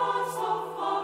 so far.